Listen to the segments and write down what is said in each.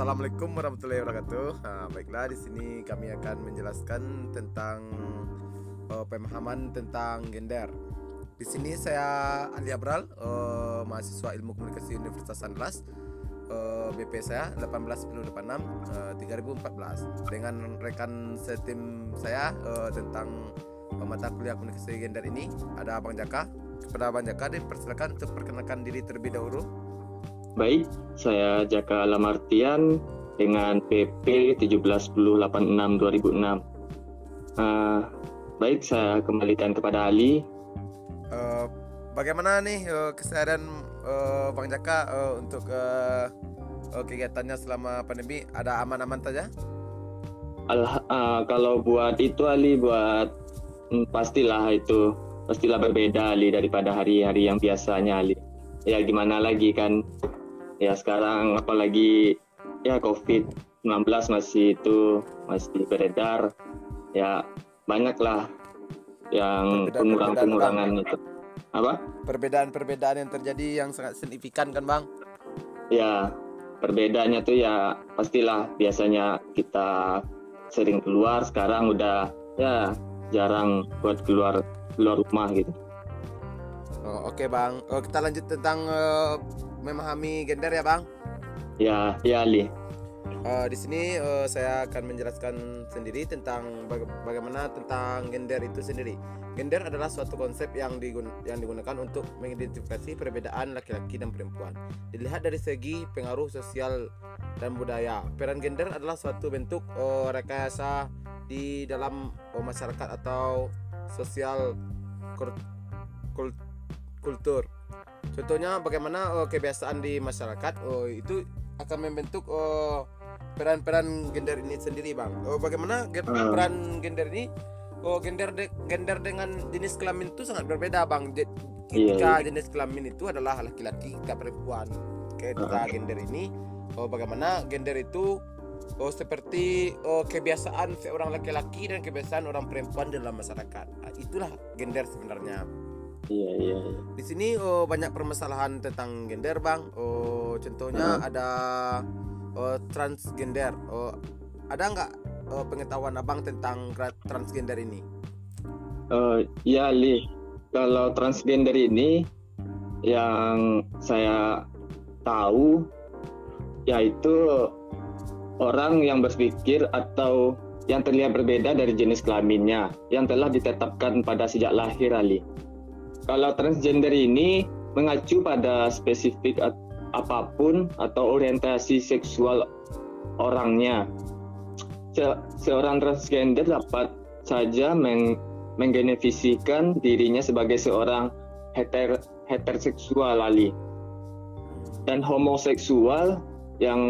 Assalamualaikum warahmatullahi wabarakatuh. Nah, baiklah di sini kami akan menjelaskan tentang uh, pemahaman tentang gender. Di sini saya Ali Abral, uh, mahasiswa Ilmu Komunikasi Universitas Andalas. Uh, BP saya 18086 uh, 3014 dengan rekan setim saya uh, tentang uh, mata kuliah komunikasi gender ini ada Bang Jaka. Kepada Bang Jaka dipersilakan untuk perkenalkan diri terlebih dahulu. Baik, saya Jaka Lamartian dengan PP 171086 2006. Uh, baik, saya kembalikan kepada Ali. Uh, bagaimana nih uh, keseharian uh, Bang Jaka uh, untuk uh, uh, kegiatannya selama pandemi? Ada aman-aman saja? Al uh, kalau buat itu Ali buat hmm, pastilah itu pastilah berbeda Ali daripada hari-hari yang biasanya Ali. Ya gimana lagi kan ya sekarang apalagi ya COVID-19 masih itu masih beredar. Ya banyaklah yang pengurangan-pengurangan itu. Apa? Perbedaan-perbedaan yang terjadi yang sangat signifikan kan bang? Ya perbedaannya tuh ya pastilah biasanya kita sering keluar. Sekarang udah ya jarang buat keluar keluar rumah gitu. Oh, oke okay, bang. Oh, kita lanjut tentang uh, memahami gender ya bang? Ya, ya Ali. Uh, di sini uh, saya akan menjelaskan sendiri tentang baga bagaimana tentang gender itu sendiri. Gender adalah suatu konsep yang, digun yang digunakan untuk mengidentifikasi perbedaan laki-laki dan perempuan. Dilihat dari segi pengaruh sosial dan budaya, peran gender adalah suatu bentuk uh, rekayasa di dalam uh, masyarakat atau sosial kultur. Contohnya bagaimana oh, kebiasaan di masyarakat oh itu akan membentuk oh peran-peran gender ini sendiri, Bang. Oh bagaimana hmm. peran gender ini Oh gender de gender dengan jenis kelamin itu sangat berbeda, Bang. Iya, ketika iya, iya. jenis kelamin itu adalah laki-laki, ketika perempuan. Ketika uh. gender ini oh bagaimana gender itu oh seperti oh kebiasaan seorang laki-laki dan kebiasaan orang perempuan dalam masyarakat. Itulah gender sebenarnya. Iya, iya. Di sini oh banyak permasalahan tentang gender bang. Oh contohnya uh. ada oh, transgender. Oh ada nggak oh, pengetahuan abang tentang transgender ini? Uh, ya li. Kalau transgender ini yang saya tahu yaitu orang yang berpikir atau yang terlihat berbeda dari jenis kelaminnya yang telah ditetapkan pada sejak lahir Ali. Kalau transgender ini mengacu pada spesifik apa pun atau orientasi seksual orangnya. Se seorang transgender dapat saja meng menggenefisikan dirinya sebagai seorang heter heteroseksual lali dan homoseksual yang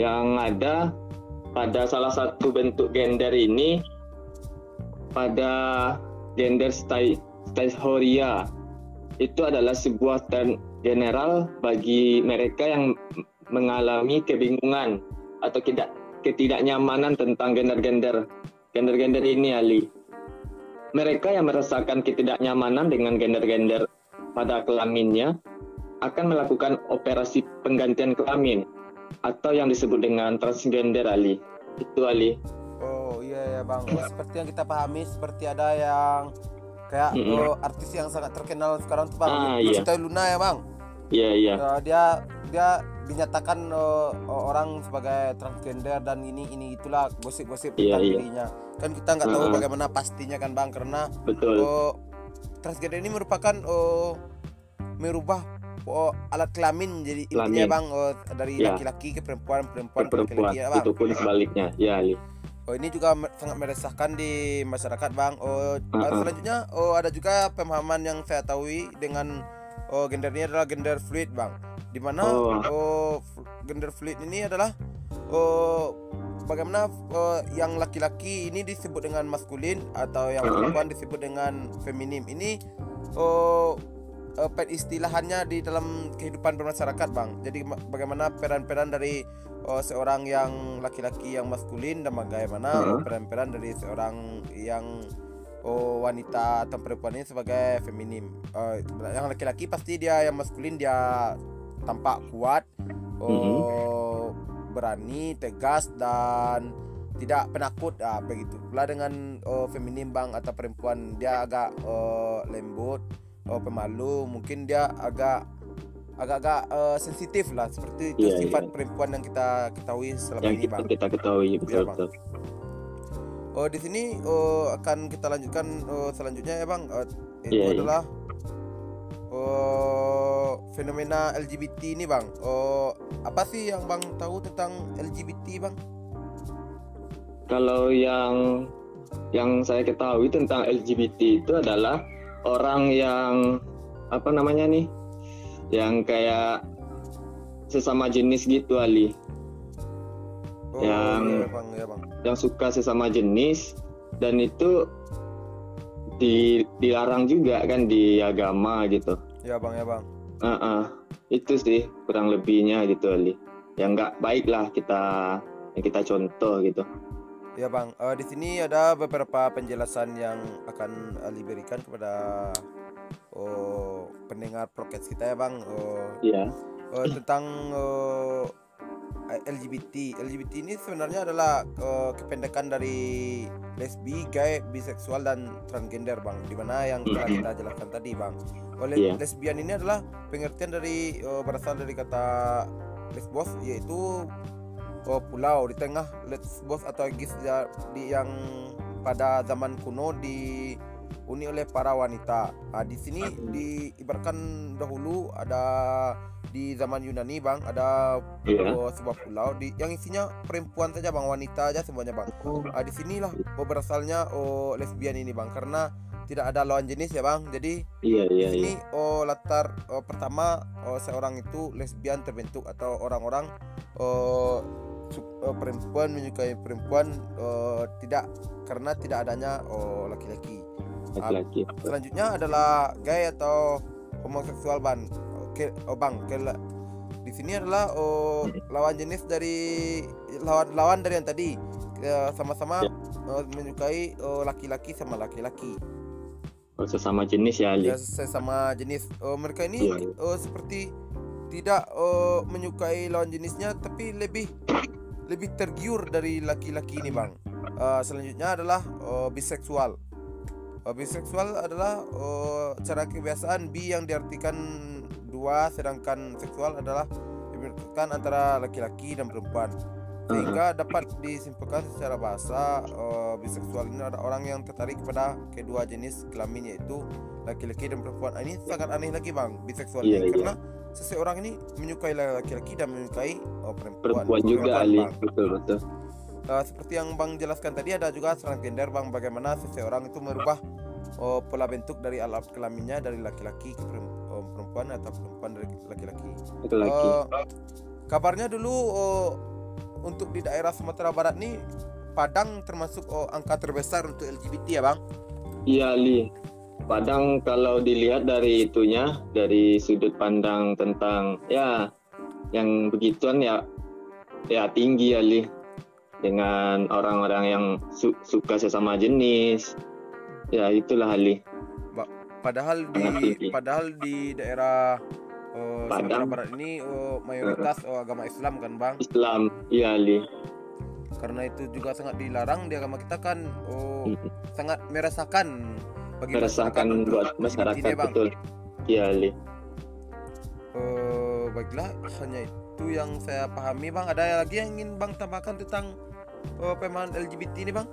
yang ada pada salah satu bentuk gender ini pada gender style Teshoria itu adalah sebuah term general bagi mereka yang mengalami kebingungan atau tidak ketidaknyamanan tentang gender-gender gender-gender ini Ali. Mereka yang merasakan ketidaknyamanan dengan gender-gender pada kelaminnya akan melakukan operasi penggantian kelamin atau yang disebut dengan transgender Ali. Itu Ali. Oh iya ya Bang. seperti yang kita pahami seperti ada yang kayak mm -hmm. uh, artis yang sangat terkenal sekarang tuh bang ah, iya. Luna ya bang iya iya uh, dia dia dinyatakan uh, orang sebagai transgender dan ini ini itulah gosip-gosip yeah, tentang yeah. dirinya kan kita nggak tahu uh bagaimana pastinya kan bang karena betul uh, transgender ini merupakan uh, merubah oh, alat kelamin jadi intinya bang oh, dari iya. laki-laki yeah. ke perempuan perempuan ke laki-laki ya bang itu pun sebaliknya ya Ali. Oh ini juga sangat meresahkan di masyarakat bang. Oh uh-uh. selanjutnya oh ada juga pemahaman yang saya tahu dengan oh gender ini adalah gender fluid bang. Di mana oh. oh gender fluid ini adalah oh bagaimana oh, yang laki-laki ini disebut dengan maskulin atau yang uh-huh. perempuan disebut dengan feminim. Ini oh uh, istilahannya di dalam kehidupan bermasyarakat bang. Jadi bagaimana peran-peran dari oh, seorang yang laki-laki yang maskulin dan bagaimana peran-peran dari seorang yang oh wanita atau perempuan ini sebagai feminim. Uh, yang laki-laki pasti dia yang maskulin dia tampak kuat. Oh, mm-hmm. berani, tegas dan tidak penakut ah begitu. Pula dengan oh, feminim bang atau perempuan dia agak oh, lembut, oh, pemalu, mungkin dia agak agak-agak uh, sensitif lah seperti itu Iya, sifat iya. perempuan yang kita ketahui selama yang ini kita, bang. kita ketahui Iya, betul Bang. betul Oh di sini oh, akan kita lanjutkan oh, selanjutnya ya bang. Oh, itu Iya, iya. adalah oh, fenomena LGBT ini bang. Oh apa sih yang bang tahu tentang LGBT bang? kalau yang yang saya ketahui tentang LGBT itu adalah orang yang apa namanya nih yang kayak sesama jenis gitu Ali Oh Yang- iya bang, ya bang. yang suka sesama jenis dan itu di, dilarang juga kan di agama gitu Ya bang, ya bang. Heeh. itu sih kurang lebihnya gitu Ali yang nggak baik lah kita yang kita contoh gitu Ya bang. Eh, di sini ada beberapa penjelasan yang akan Ali berikan kepada oh, pendengar podcast kita ya bang. Oh, ya eh, tentang eh, LGBT. LGBT ini sebenarnya adalah eh, kependekan dari lesbi, gay, biseksual dan transgender bang. Di mana yang telah Mhm. kita jelaskan tadi bang. Oleh Iya. lesbian ini adalah pengertian dari eh, berasal dari kata lesbos yaitu oh, pulau di tengah lesbos atau gis ya- di yang pada zaman kuno dihuni oleh para wanita. Nah, di sini diibaratkan dahulu ada di zaman Yunani bang ada Iya. oh, sebuah pulau di yang isinya perempuan saja bang wanita aja semuanya bang. Ah, di sinilah oh, berasalnya oh, lesbian ini bang karena tidak ada lawan jenis ya bang. Jadi iya di iya sini iya oh latar oh, pertama oh, seorang itu lesbian terbentuk atau orang-orang oh, oh, perempuan menyukai perempuan oh, tidak karena tidak adanya oh, laki-laki. Laki-laki Selanjutnya adalah gay atau homoseksual bang. Oke, oh bang, ke, di sini adalah oh, lawan jenis dari lawan lawan dari yang tadi sama-sama Ya. oh, menyukai oh, laki-laki sama laki-laki. Oh, sesama jenis ya Ali ya sesama jenis Oh, mereka ini Iya. oh, seperti tidak oh, menyukai lawan jenisnya tapi lebih lebih tergiur dari laki-laki ini bang Eh, selanjutnya adalah oh, biseksual biseksual adalah oh, cara kebiasaan bi yang diartikan dua sedangkan seksual adalah diartikan antara laki-laki dan perempuan. Sehingga dapat disimpulkan secara bahasa eh, biseksual ini ada orang yang tertarik kepada kedua jenis kelamin yaitu laki-laki dan perempuan. Ah, ini sangat aneh lagi bang biseksual Iya, ini. Iya. karena seseorang ini menyukai laki-laki dan menyukai oh, perempuan. Perempuan juga Ali betul betul Eh, seperti yang bang jelaskan tadi ada juga transgender bang bagaimana seseorang itu merubah oh, pola bentuk dari alat kelaminnya dari laki-laki ke oh, perempuan atau perempuan dari laki-laki Eh, kabarnya dulu oh, untuk di daerah Sumatera Barat nih Padang termasuk oh, angka terbesar untuk LGBT ya bang. Iya Ali. Padang kalau dilihat dari itunya, dari sudut pandang tentang ya yang begituan ya ya tinggi Ali dengan orang-orang yang su- suka sesama jenis. Ya itulah Ali. Padahal di padahal di daerah oh, Sumatera Padang. Barat ini oh, mayoritas oh, agama Islam kan bang. Islam, iya Ali. Karena itu juga sangat dilarang di agama kita kan oh, Mm. sangat meresahkan bagi masyarakat buat masyarakat Bang. betul. Iya Ali. Eh, baiklah hanya itu yang saya pahami bang. Ada lagi yang ingin bang tambahkan tentang pemahaman LGBT ini bang?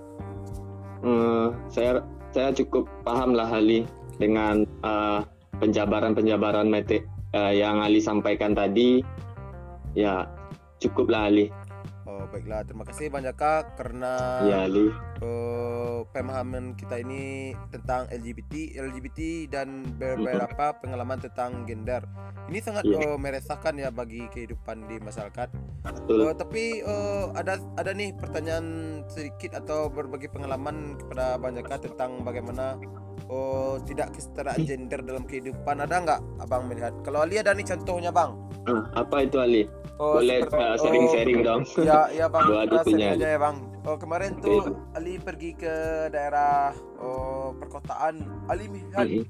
Eh, saya saya cukup paham lah Ali dengan eh, penjabaran-penjabaran mete eh, yang Ali sampaikan tadi. Ya cukup lah Ali. Oh baiklah terima kasih banyak kak karena Ya Ali. eh, pemahaman kita ini tentang LGBT, LGBT dan beberapa pengalaman tentang gender. Ini sangat Iya. eh, meresahkan ya bagi kehidupan di masyarakat. Betul. Eh, tapi eh, ada ada nih pertanyaan sedikit atau berbagi pengalaman kepada banyak kak tentang bagaimana oh tidak kesetaraan gender dalam kehidupan ada nggak abang melihat? Kalau Ali ada nih contohnya bang. Ah, apa itu Ali? Oh, Boleh seperti- uh, sharing-sharing dong. Ya, ya bang. Sharing aja ya bang. Oh kemarin tuh Ali pergi ke daerah oh, perkotaan. Ali melihat Mm-mm.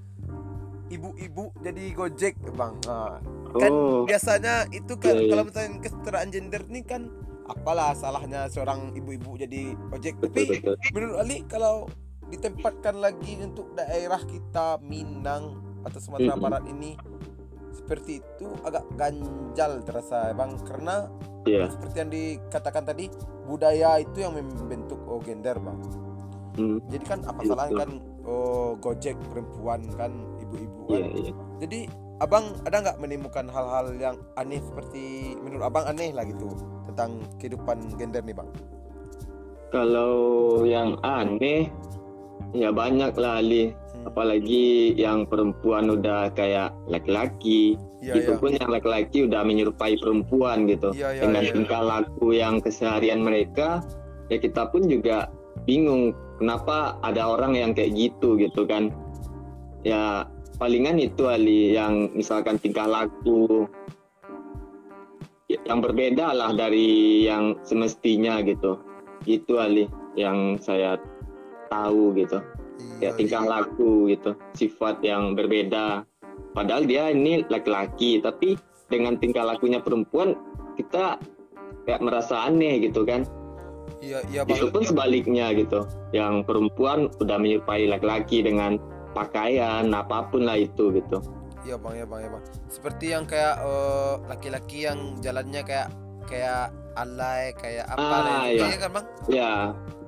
ibu-ibu jadi gojek bang. Ah, kan Oh, biasanya itu kan Iya, iya. kalau misalnya kesetaraan gender nih kan apalah salahnya seorang ibu-ibu jadi ojek betul tapi betul menurut Ali kalau ditempatkan lagi untuk daerah kita Minang atau Sumatera Mm-mm. Barat ini seperti itu agak ganjal terasa bang. Karena Iya. seperti yang dikatakan tadi budaya itu yang membentuk oh gender bang. Hmm, jadi kan apa Iya, salahnya kan oh gojek perempuan kan ibu-ibu kan? Iya jadi abang ada nggak menemukan hal-hal yang aneh seperti menurut abang aneh lah gitu tentang kehidupan gender nih bang? Kalau yang aneh ya banyak lah Ali. Apalagi yang perempuan udah kayak laki-laki. Iya itu iya. pun yang laki-laki udah menyerupai perempuan gitu. Iya iya dengan iya. tingkah laku yang keseharian mereka ya kita pun juga bingung kenapa ada orang yang kayak gitu gitu kan. Ya palingan itu Ali yang misalkan tingkah laku yang berbeda lah dari yang semestinya gitu. Itu Ali yang saya tahu gitu ya tingkah laku gitu sifat yang berbeda padahal dia ini laki-laki tapi dengan tingkah lakunya perempuan kita kayak merasa aneh gitu kan iya iya itu pun sebaliknya gitu yang perempuan udah menyerupai laki-laki dengan pakaian apa pun lah itu gitu Iya bang, ya bang, ya bang. Seperti yang kayak eh, laki-laki yang jalannya kayak kayak alay, kayak apa Ah, iya. iya kan bang? ya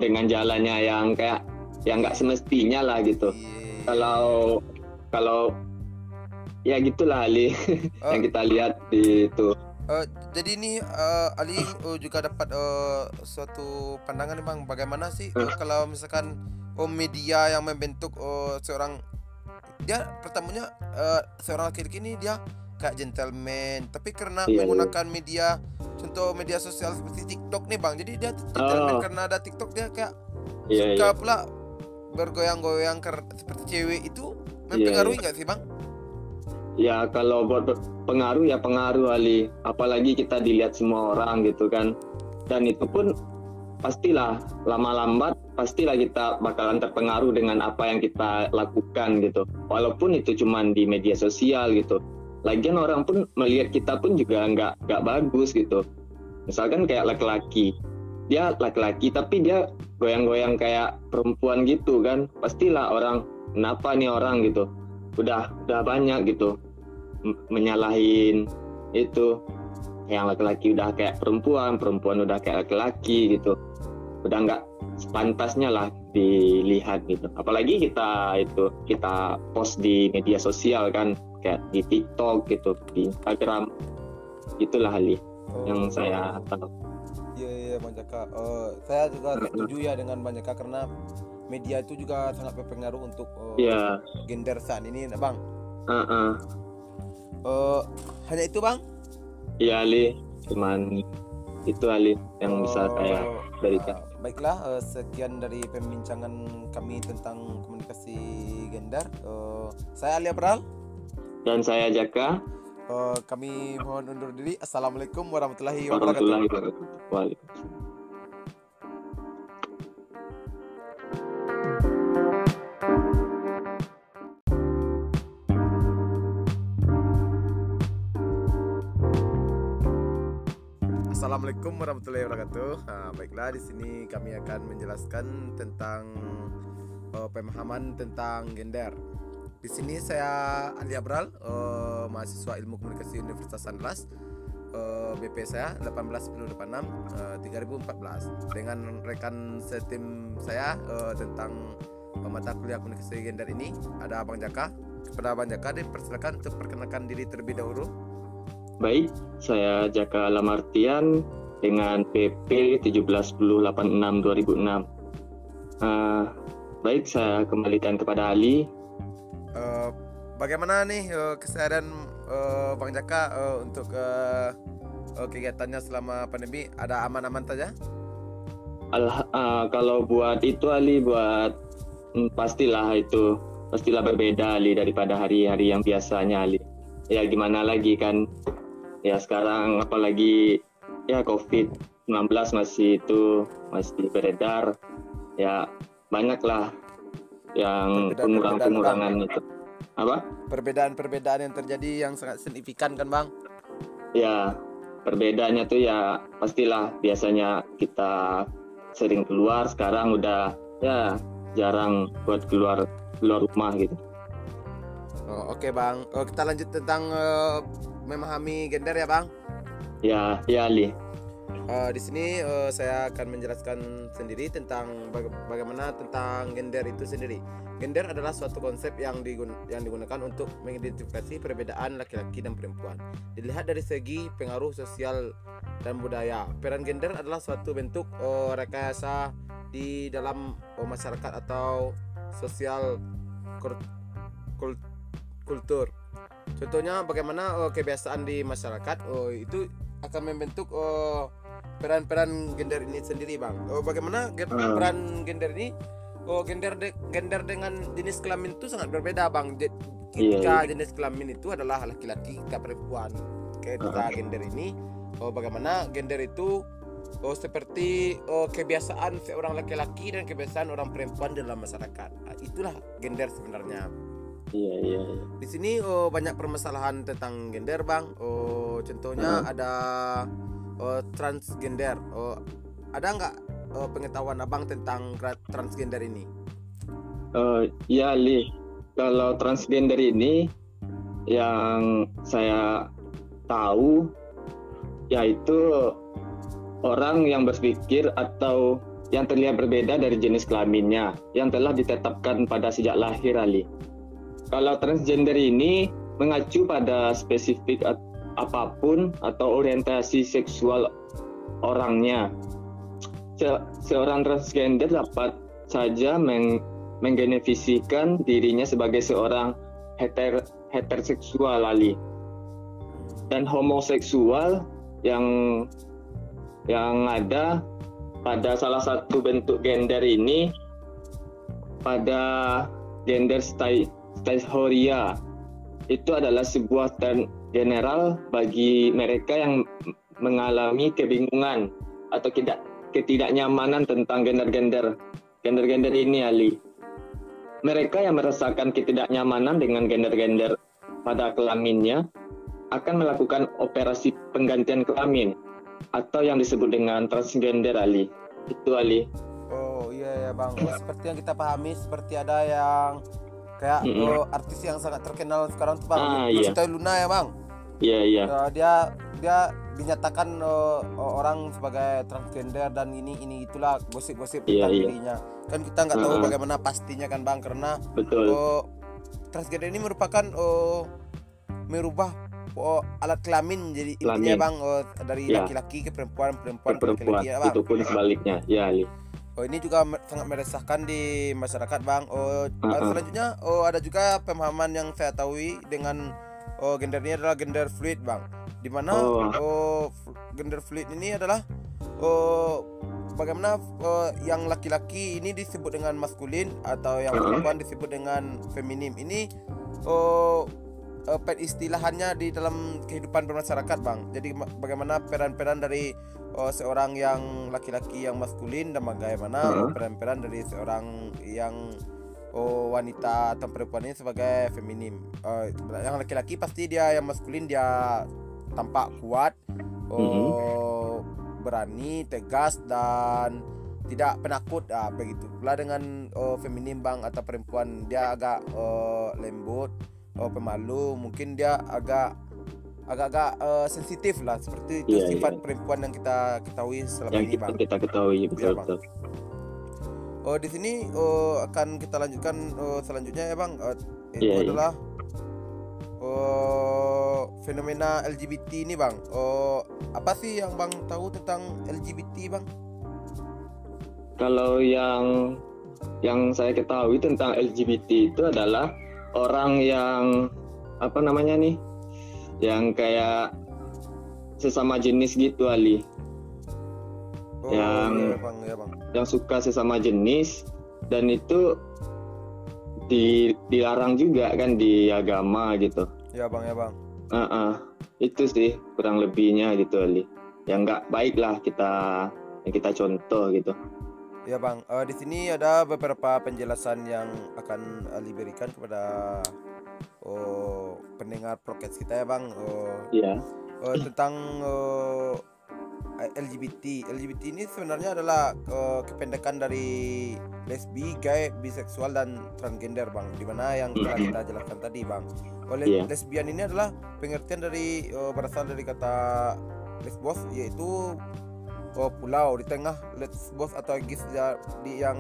dengan jalannya yang kayak yang nggak semestinya lah gitu Iya. kalau kalau ya gitulah Ali Eh, yang kita lihat di itu eh, jadi ini eh, Ali eh, juga dapat eh, suatu pandangan nih bang, bagaimana sih eh, kalau misalkan oh, media yang membentuk oh, seorang dia pertamanya eh, seorang laki-laki ini dia kayak gentleman, tapi karena Iya, iya. menggunakan media contoh media sosial seperti TikTok nih bang, jadi dia gentleman Oh. karena ada TikTok dia kayak Iya, suka iya. pula bergoyang-goyang seperti cewek itu Iya, mempengaruhi iya. nggak sih bang? Ya kalau buat pengaruh ya pengaruh Ali. Apalagi kita dilihat semua orang gitu kan. Dan itu pun pastilah lama lambat pastilah kita bakalan terpengaruh dengan apa yang kita lakukan gitu. Walaupun itu cuman di media sosial gitu. Lagian orang pun melihat kita pun juga nggak nggak bagus gitu. Misalkan kayak laki-laki, dia laki-laki tapi dia goyang-goyang kayak perempuan gitu kan. Pastilah orang kenapa nih orang? gitu. Udah udah banyak gitu. Menyalahin itu. Yang laki-laki udah kayak perempuan perempuan udah kayak laki-laki gitu. Udah nggak sepantasnya lah dilihat gitu. Apalagi kita itu kita post di media sosial kan kayak di TikTok gitu di Instagram. Itulah Ali yang saya tahu Bang Jaka. Eh, saya juga setuju ya dengan Bang Jaka karena media itu juga sangat berpengaruh untuk eh, ya gender saat ini, nah, Bang. uh-uh. Eh, hanya itu, Bang. ya Ali cuman itu Ali yang bisa Eh, saya berikan eh, baiklah, eh, sekian dari pembincangan kami tentang komunikasi gender. Eh, saya Alia Pral. dan saya Jaka Eh, kami mohon undur diri. Assalamualaikum warahmatullahi wabarakatuh. warahmatullahi wabarakatuh Waalaikumsalam. Assalamualaikum warahmatullahi wabarakatuh. Nah, baiklah di sini kami akan menjelaskan tentang eh, pemahaman tentang gender. Di sini saya Ali Abral, eh, mahasiswa Ilmu Komunikasi Universitas Andalas. Eh, BP saya 18086 eh, 3014 dengan rekan setim saya eh, tentang eh, mata kuliah komunikasi gender ini ada Bang Jaka. Kepada Bang Jaka dipersilakan untuk perkenalkan diri terlebih dahulu. Baik, saya Jaka Lamartian dengan PP 171086 2006. Eh, baik, saya kembalikan kepada Ali. Eh, bagaimana nih eh, keseharian eh, Bang Jaka eh, untuk eh, eh, kegiatannya selama pandemi? Ada aman-aman saja? Al- eh, kalau buat itu Ali buat hmm, pastilah itu pastilah berbeda Ali daripada hari-hari yang biasanya Ali. Ya gimana lagi kan? Ya sekarang apalagi ya COVID-19 masih itu masih beredar. Ya banyaklah yang pengurangan-pengurangan itu. Apa? Perbedaan-perbedaan yang terjadi yang sangat signifikan kan Bang? Ya perbedaannya tuh ya pastilah biasanya kita sering keluar sekarang udah ya jarang buat keluar keluar rumah gitu. Oh, Oke bang, oh, kita lanjut tentang uh, memahami gender ya bang. Ya, ya Ali. Uh, di sini uh, saya akan menjelaskan sendiri tentang baga bagaimana tentang gender itu sendiri. Gender adalah suatu konsep yang, digun yang digunakan untuk mengidentifikasi perbedaan laki-laki dan perempuan. Dilihat dari segi pengaruh sosial dan budaya, peran gender adalah suatu bentuk uh, rekayasa di dalam uh, masyarakat atau sosial kultur. Contohnya bagaimana uh, kebiasaan di masyarakat uh, itu akan membentuk uh, peran-peran gender ini sendiri bang oh, bagaimana uh. peran gender ini oh gender de gender dengan jenis kelamin itu sangat berbeda bang Je iya, ketika iya, jenis kelamin itu adalah laki-laki kita perempuan ketika uh. gender ini oh bagaimana gender itu oh seperti oh, kebiasaan seorang laki-laki dan kebiasaan orang perempuan dalam masyarakat nah, itulah gender sebenarnya Iya, iya, iya. Di sini oh banyak permasalahan tentang gender, Bang. Oh, contohnya uh. ada uh, transgender. Uh, ada nggak uh, pengetahuan abang tentang transgender ini? Uh, ya Li, kalau transgender ini yang saya tahu yaitu orang yang berpikir atau yang terlihat berbeda dari jenis kelaminnya yang telah ditetapkan pada sejak lahir Ali. Kalau transgender ini mengacu pada spesifik apa pun atau orientasi seksual orangnya. Se seorang transgender dapat saja meng menggenefisikan dirinya sebagai seorang heter heteroseksual lali dan homoseksual yang yang ada pada salah satu bentuk gender ini pada gender staihoria itu adalah sebuah term general bagi mereka yang mengalami kebingungan atau tidak ketidaknyamanan tentang gender-gender gender-gender ini Ali. Mereka yang merasakan ketidaknyamanan dengan gender-gender pada kelaminnya akan melakukan operasi penggantian kelamin atau yang disebut dengan transgender Ali. Itu Ali. Oh iya ya Bang. Oh, seperti yang kita pahami seperti ada yang kayak mm -hmm. artis yang sangat terkenal sekarang tuh Bang. Ah, iya. Luna ya Bang. Iya iya. Uh, dia dia dinyatakan uh, orang sebagai transgender dan ini ini itulah gosip-gosip yeah, tentang yeah. dirinya. Kan kita nggak tahu uh -huh. bagaimana pastinya kan bang karena Betul. Uh, transgender ini merupakan uh, merubah uh, alat kelamin jadi intinya bang uh, dari iya. laki-laki yeah. ke perempuan perempuan ke laki-laki ya bang. Itu pun sebaliknya ya. Yeah. Oh ini juga sangat meresahkan di masyarakat bang. Oh uh -huh. selanjutnya oh ada juga pemahaman yang saya tahu dengan oh gender ini adalah gender fluid bang. Di mana oh. oh gender fluid ini adalah oh bagaimana oh, yang laki-laki ini disebut dengan maskulin atau yang perempuan disebut dengan feminim. Ini oh uh, istilahannya di dalam kehidupan bermasyarakat bang. Jadi bagaimana peran-peran dari oh, seorang yang laki-laki yang maskulin dan bagaimana peran-peran dari seorang yang oh wanita atau perempuan ini sebagai feminim uh, yang laki-laki pasti dia yang maskulin dia tampak kuat oh mm-hmm. berani tegas dan tidak penakut ah begitu pula dengan oh, feminim bang atau perempuan dia agak oh, lembut oh, pemalu mungkin dia agak agak-agak uh, sensitif lah seperti itu yeah, sifat yeah. perempuan yang kita ketahui selama yang ini bang kita ketahui betul, ya, betul. Oh di sini oh, akan kita lanjutkan oh, selanjutnya ya bang. Oh, itu yeah, iya. adalah oh, fenomena LGBT ini bang. Oh apa sih yang bang tahu tentang LGBT bang? Kalau yang yang saya ketahui tentang LGBT itu adalah orang yang apa namanya nih, yang kayak sesama jenis gitu Ali. Oh, yang iya, bang, iya, bang yang suka sesama jenis dan itu di, dilarang juga kan di agama gitu. Ya bang ya bang. Uh -uh. Itu sih kurang lebihnya gitu Ali. Yang nggak baik lah kita yang kita contoh gitu. Ya bang, uh, di sini ada beberapa penjelasan yang akan Ali berikan kepada oh, pendengar podcast kita ya bang. Oh, iya. uh, tentang uh, LGBT. LGBT ini sebenarnya adalah uh, kependekan dari lesbi, gay, biseksual dan transgender, Bang. Di mana yang telah kita jelaskan tadi, Bang. Oleh yeah. lesbian ini adalah pengertian dari uh, berasal dari kata lesbos yaitu uh, pulau di tengah lesbos atau gis di yang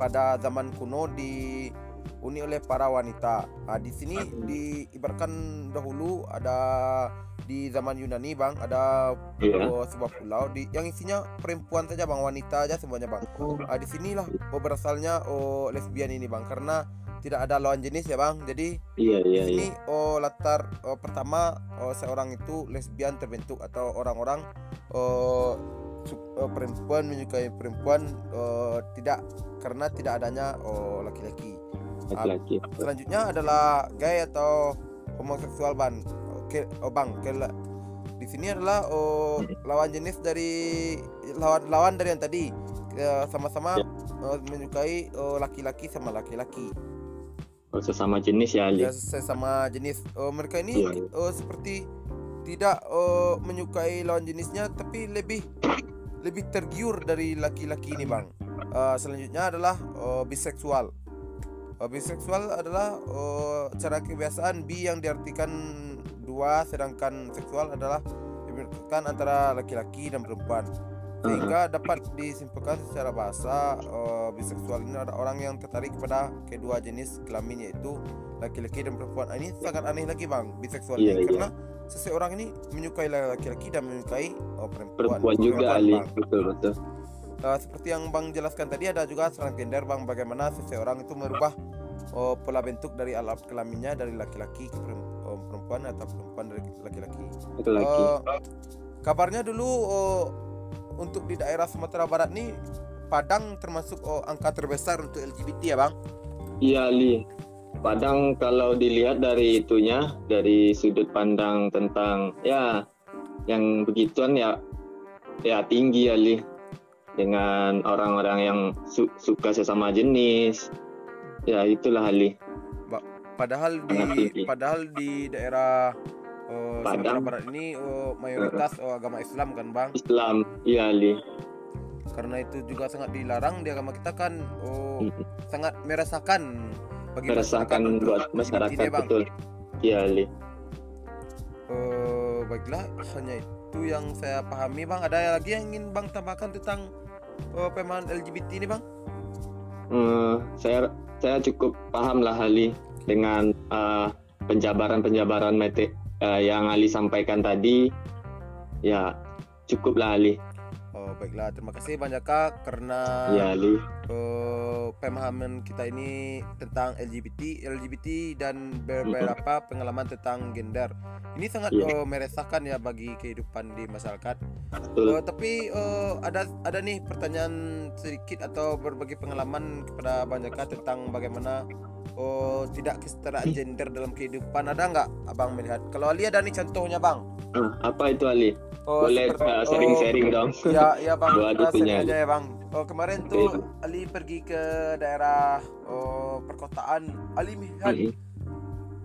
pada zaman kuno dihuni oleh para wanita. Nah, di sini diibaratkan dahulu ada di zaman Yunani bang ada yeah. uh, sebuah pulau di yang isinya perempuan saja bang wanita aja semuanya bang. Nah, di sinilah oh, berasalnya oh, lesbian ini bang karena tidak ada lawan jenis ya bang jadi iya, iya, di sini iya. oh latar oh, pertama oh, seorang itu lesbian terbentuk atau orang-orang oh, uh, perempuan menyukai perempuan uh, tidak karena tidak adanya oh laki-laki. Laki-laki. Uh, selanjutnya adalah gay atau homoseksual bang. Oke, oh bang, ke, di sini adalah oh, lawan jenis dari lawan lawan dari yang tadi sama-sama ya. uh, menyukai oh, laki-laki sama laki-laki. Oh, sesama jenis ya Ali. Ya, sesama jenis. Oh, mereka ini ya. oh, seperti tidak oh, menyukai lawan jenisnya tapi lebih lebih tergiur dari laki-laki ini bang. Uh, selanjutnya adalah uh, biseksual. Uh, biseksual adalah uh, cara kebiasaan bi yang diartikan dua, sedangkan seksual adalah diartikan antara laki-laki dan perempuan. Sehingga dapat disimpulkan secara bahasa uh, biseksual ini ada orang yang tertarik kepada kedua jenis kelamin yaitu laki-laki dan perempuan. Ah, ini sangat aneh lagi bang biseksual yeah, ini yeah. karena seseorang ini menyukai laki-laki dan menyukai oh, perempuan. Perempuan juga Ali. Betul betul. Uh, seperti yang bang jelaskan tadi ada juga transgender bang. Bagaimana seseorang itu merubah oh, pola bentuk dari alat kelaminnya dari laki-laki ke oh, perempuan atau perempuan dari laki-laki uh, kabarnya dulu oh, untuk di daerah Sumatera Barat nih Padang termasuk oh, angka terbesar untuk LGBT ya bang? Iya Li. Padang kalau dilihat dari itunya dari sudut pandang tentang ya yang begituan ya ya tinggi ya Li dengan orang-orang yang su suka sesama jenis ya itulah Ali. Padahal di padahal di daerah oh, Padang. Barat ini oh, mayoritas oh, agama Islam kan bang? Islam. Iya Ali. Karena itu juga sangat dilarang di agama kita kan oh hmm. sangat meresahkan bagi masyarakat buat masyarakat ini, bang. betul. Iya Ali. Oh, baiklah hanya itu yang saya pahami bang. Ada lagi yang ingin bang tambahkan tentang oh, pemahaman LGBT ini bang? Hmm, saya saya cukup paham lah Ali dengan uh, penjabaran-penjabaran mete uh, yang Ali sampaikan tadi ya cukuplah Ali. Oh baiklah terima kasih banyak kak karena ya, Ali. Uh, pemahaman kita ini tentang LGBT, LGBT dan beberapa pengalaman tentang gender. Ini sangat yeah. uh, meresahkan ya bagi kehidupan di masyarakat. Uh, tapi uh, ada ada nih pertanyaan sedikit atau berbagi pengalaman kepada banyak tentang bagaimana oh tidak kesetaraan gender dalam kehidupan. Ada nggak abang melihat? Kalau Ali ada nih contohnya bang. Uh, apa itu Ali? Oh, boleh uh, sharing-sharing oh, dong. Ya ya bang. Sharing aja. ya bang. Oh kemarin okay. tuh Ali pergi ke daerah oh, perkotaan. Ali melihat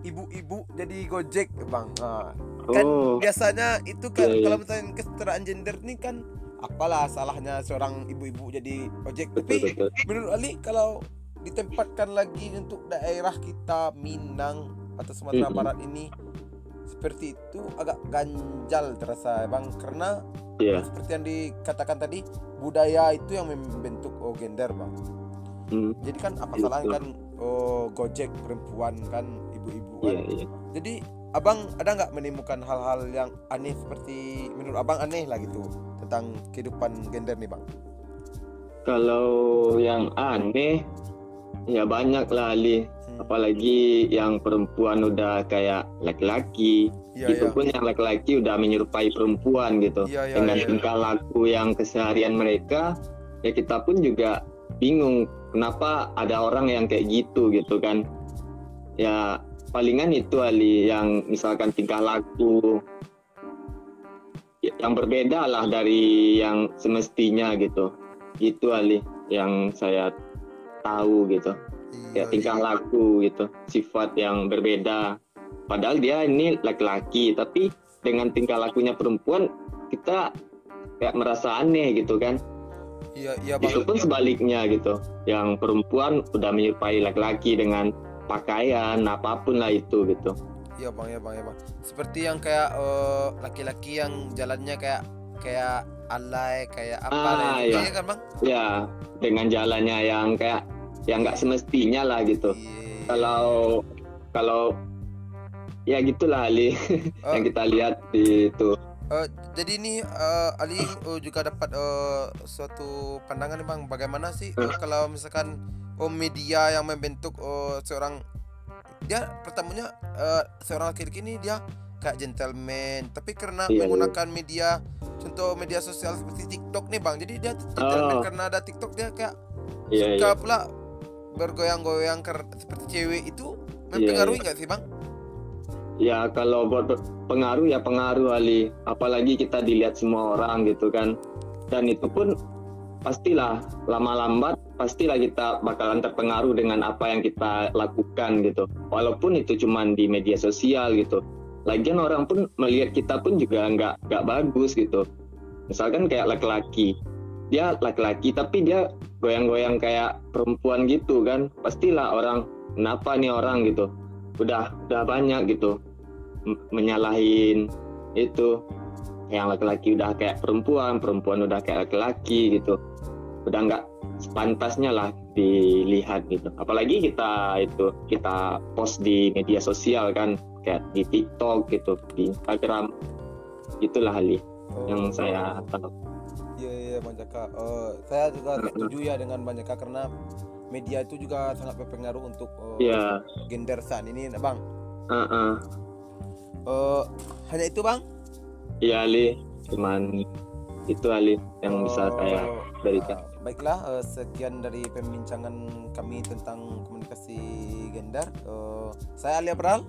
ibu-ibu jadi gojek bang. Uh, kan oh. biasanya itu kan yeah, yeah. kalau misalnya kesetaraan gender nih kan apalah salahnya seorang ibu-ibu jadi ojek tapi betul. menurut Ali kalau ditempatkan lagi untuk daerah kita Minang atau Sumatera mm-hmm. Barat ini seperti itu agak ganjal terasa bang karena yeah. seperti yang dikatakan tadi budaya itu yang membentuk oh gender bang mm. jadi kan apa yeah, salahnya kan oh gojek perempuan kan ibu-ibu kan yeah, yeah. jadi abang ada nggak menemukan hal-hal yang aneh seperti menurut abang aneh lah gitu tentang kehidupan gender nih bang kalau yang aneh Ya banyak lah Ali. Hmm. Apalagi yang perempuan udah kayak laki-laki. Ya, itu ya. pun yang laki-laki udah menyerupai perempuan gitu. Ya, ya, Dengan ya. tingkah laku yang keseharian mereka, ya kita pun juga bingung kenapa ada orang yang kayak gitu gitu kan. Ya palingan itu Ali yang misalkan tingkah laku yang berbeda lah dari yang semestinya gitu. Gitu Ali yang saya tahu gitu. Iya, ya tingkah iya. laku gitu sifat yang berbeda. Padahal dia ini laki-laki tapi dengan tingkah lakunya perempuan kita kayak merasa aneh gitu kan. Iya iya bang. Itu pun sebaliknya gitu yang perempuan udah menyerupai laki-laki dengan pakaian apa pun lah itu gitu. Iya bang ya bang ya bang. Seperti yang kayak eh, laki-laki yang jalannya kayak kayak alay kayak apa Ah, iya. iya kan bang? Ya dengan jalannya yang kayak yang nggak semestinya lah gitu Iya. kalau kalau ya gitulah Ali Eh, yang kita lihat di itu eh, jadi ini eh, Ali eh, juga dapat eh, suatu pandangan nih bang bagaimana sih eh, kalau misalkan oh media yang membentuk oh, seorang dia pertamanya eh, seorang laki-laki ini dia kayak gentleman tapi karena Iya, iya. menggunakan media contoh media sosial seperti TikTok nih bang jadi dia gentleman Oh. karena ada TikTok dia kayak Iya, suka iya. pula bergoyang-goyang seperti cewek itu Iya, mempengaruhi iya. nggak sih bang? Ya kalau buat pengaruh ya pengaruh Ali. Apalagi kita dilihat semua orang gitu kan. Dan itu pun pastilah lama lambat pastilah kita bakalan terpengaruh dengan apa yang kita lakukan gitu. Walaupun itu cuman di media sosial gitu. Lagian orang pun melihat kita pun juga nggak nggak bagus gitu. Misalkan kayak laki-laki, dia laki-laki tapi dia goyang-goyang kayak perempuan gitu kan. Pastilah orang kenapa nih orang? gitu. Udah udah banyak gitu. Menyalahin itu. Yang laki-laki udah kayak perempuan perempuan udah kayak laki-laki gitu. Udah nggak sepantasnya lah dilihat gitu. Apalagi kita itu kita post di media sosial kan kayak di TikTok gitu di Instagram. Itulah Ali yang saya tahu Bang Jaka. Eh, saya juga setuju ya dengan Bang Jaka karena media itu juga sangat berpengaruh untuk eh, ya gender saat ini, nah, Bang. uh-uh. Eh, hanya itu, Bang. ya Ali cuman itu Ali yang bisa Eh, saya berikan eh, baiklah, eh, sekian dari pembincangan kami tentang komunikasi gender. Eh, saya Ali Abral.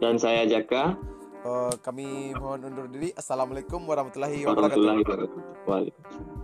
dan saya Jaka Eh, kami mohon undur diri. Assalamualaikum warahmatullahi wabarakatuh. warahmatullahi wabarakatuh Waalaikumsalam.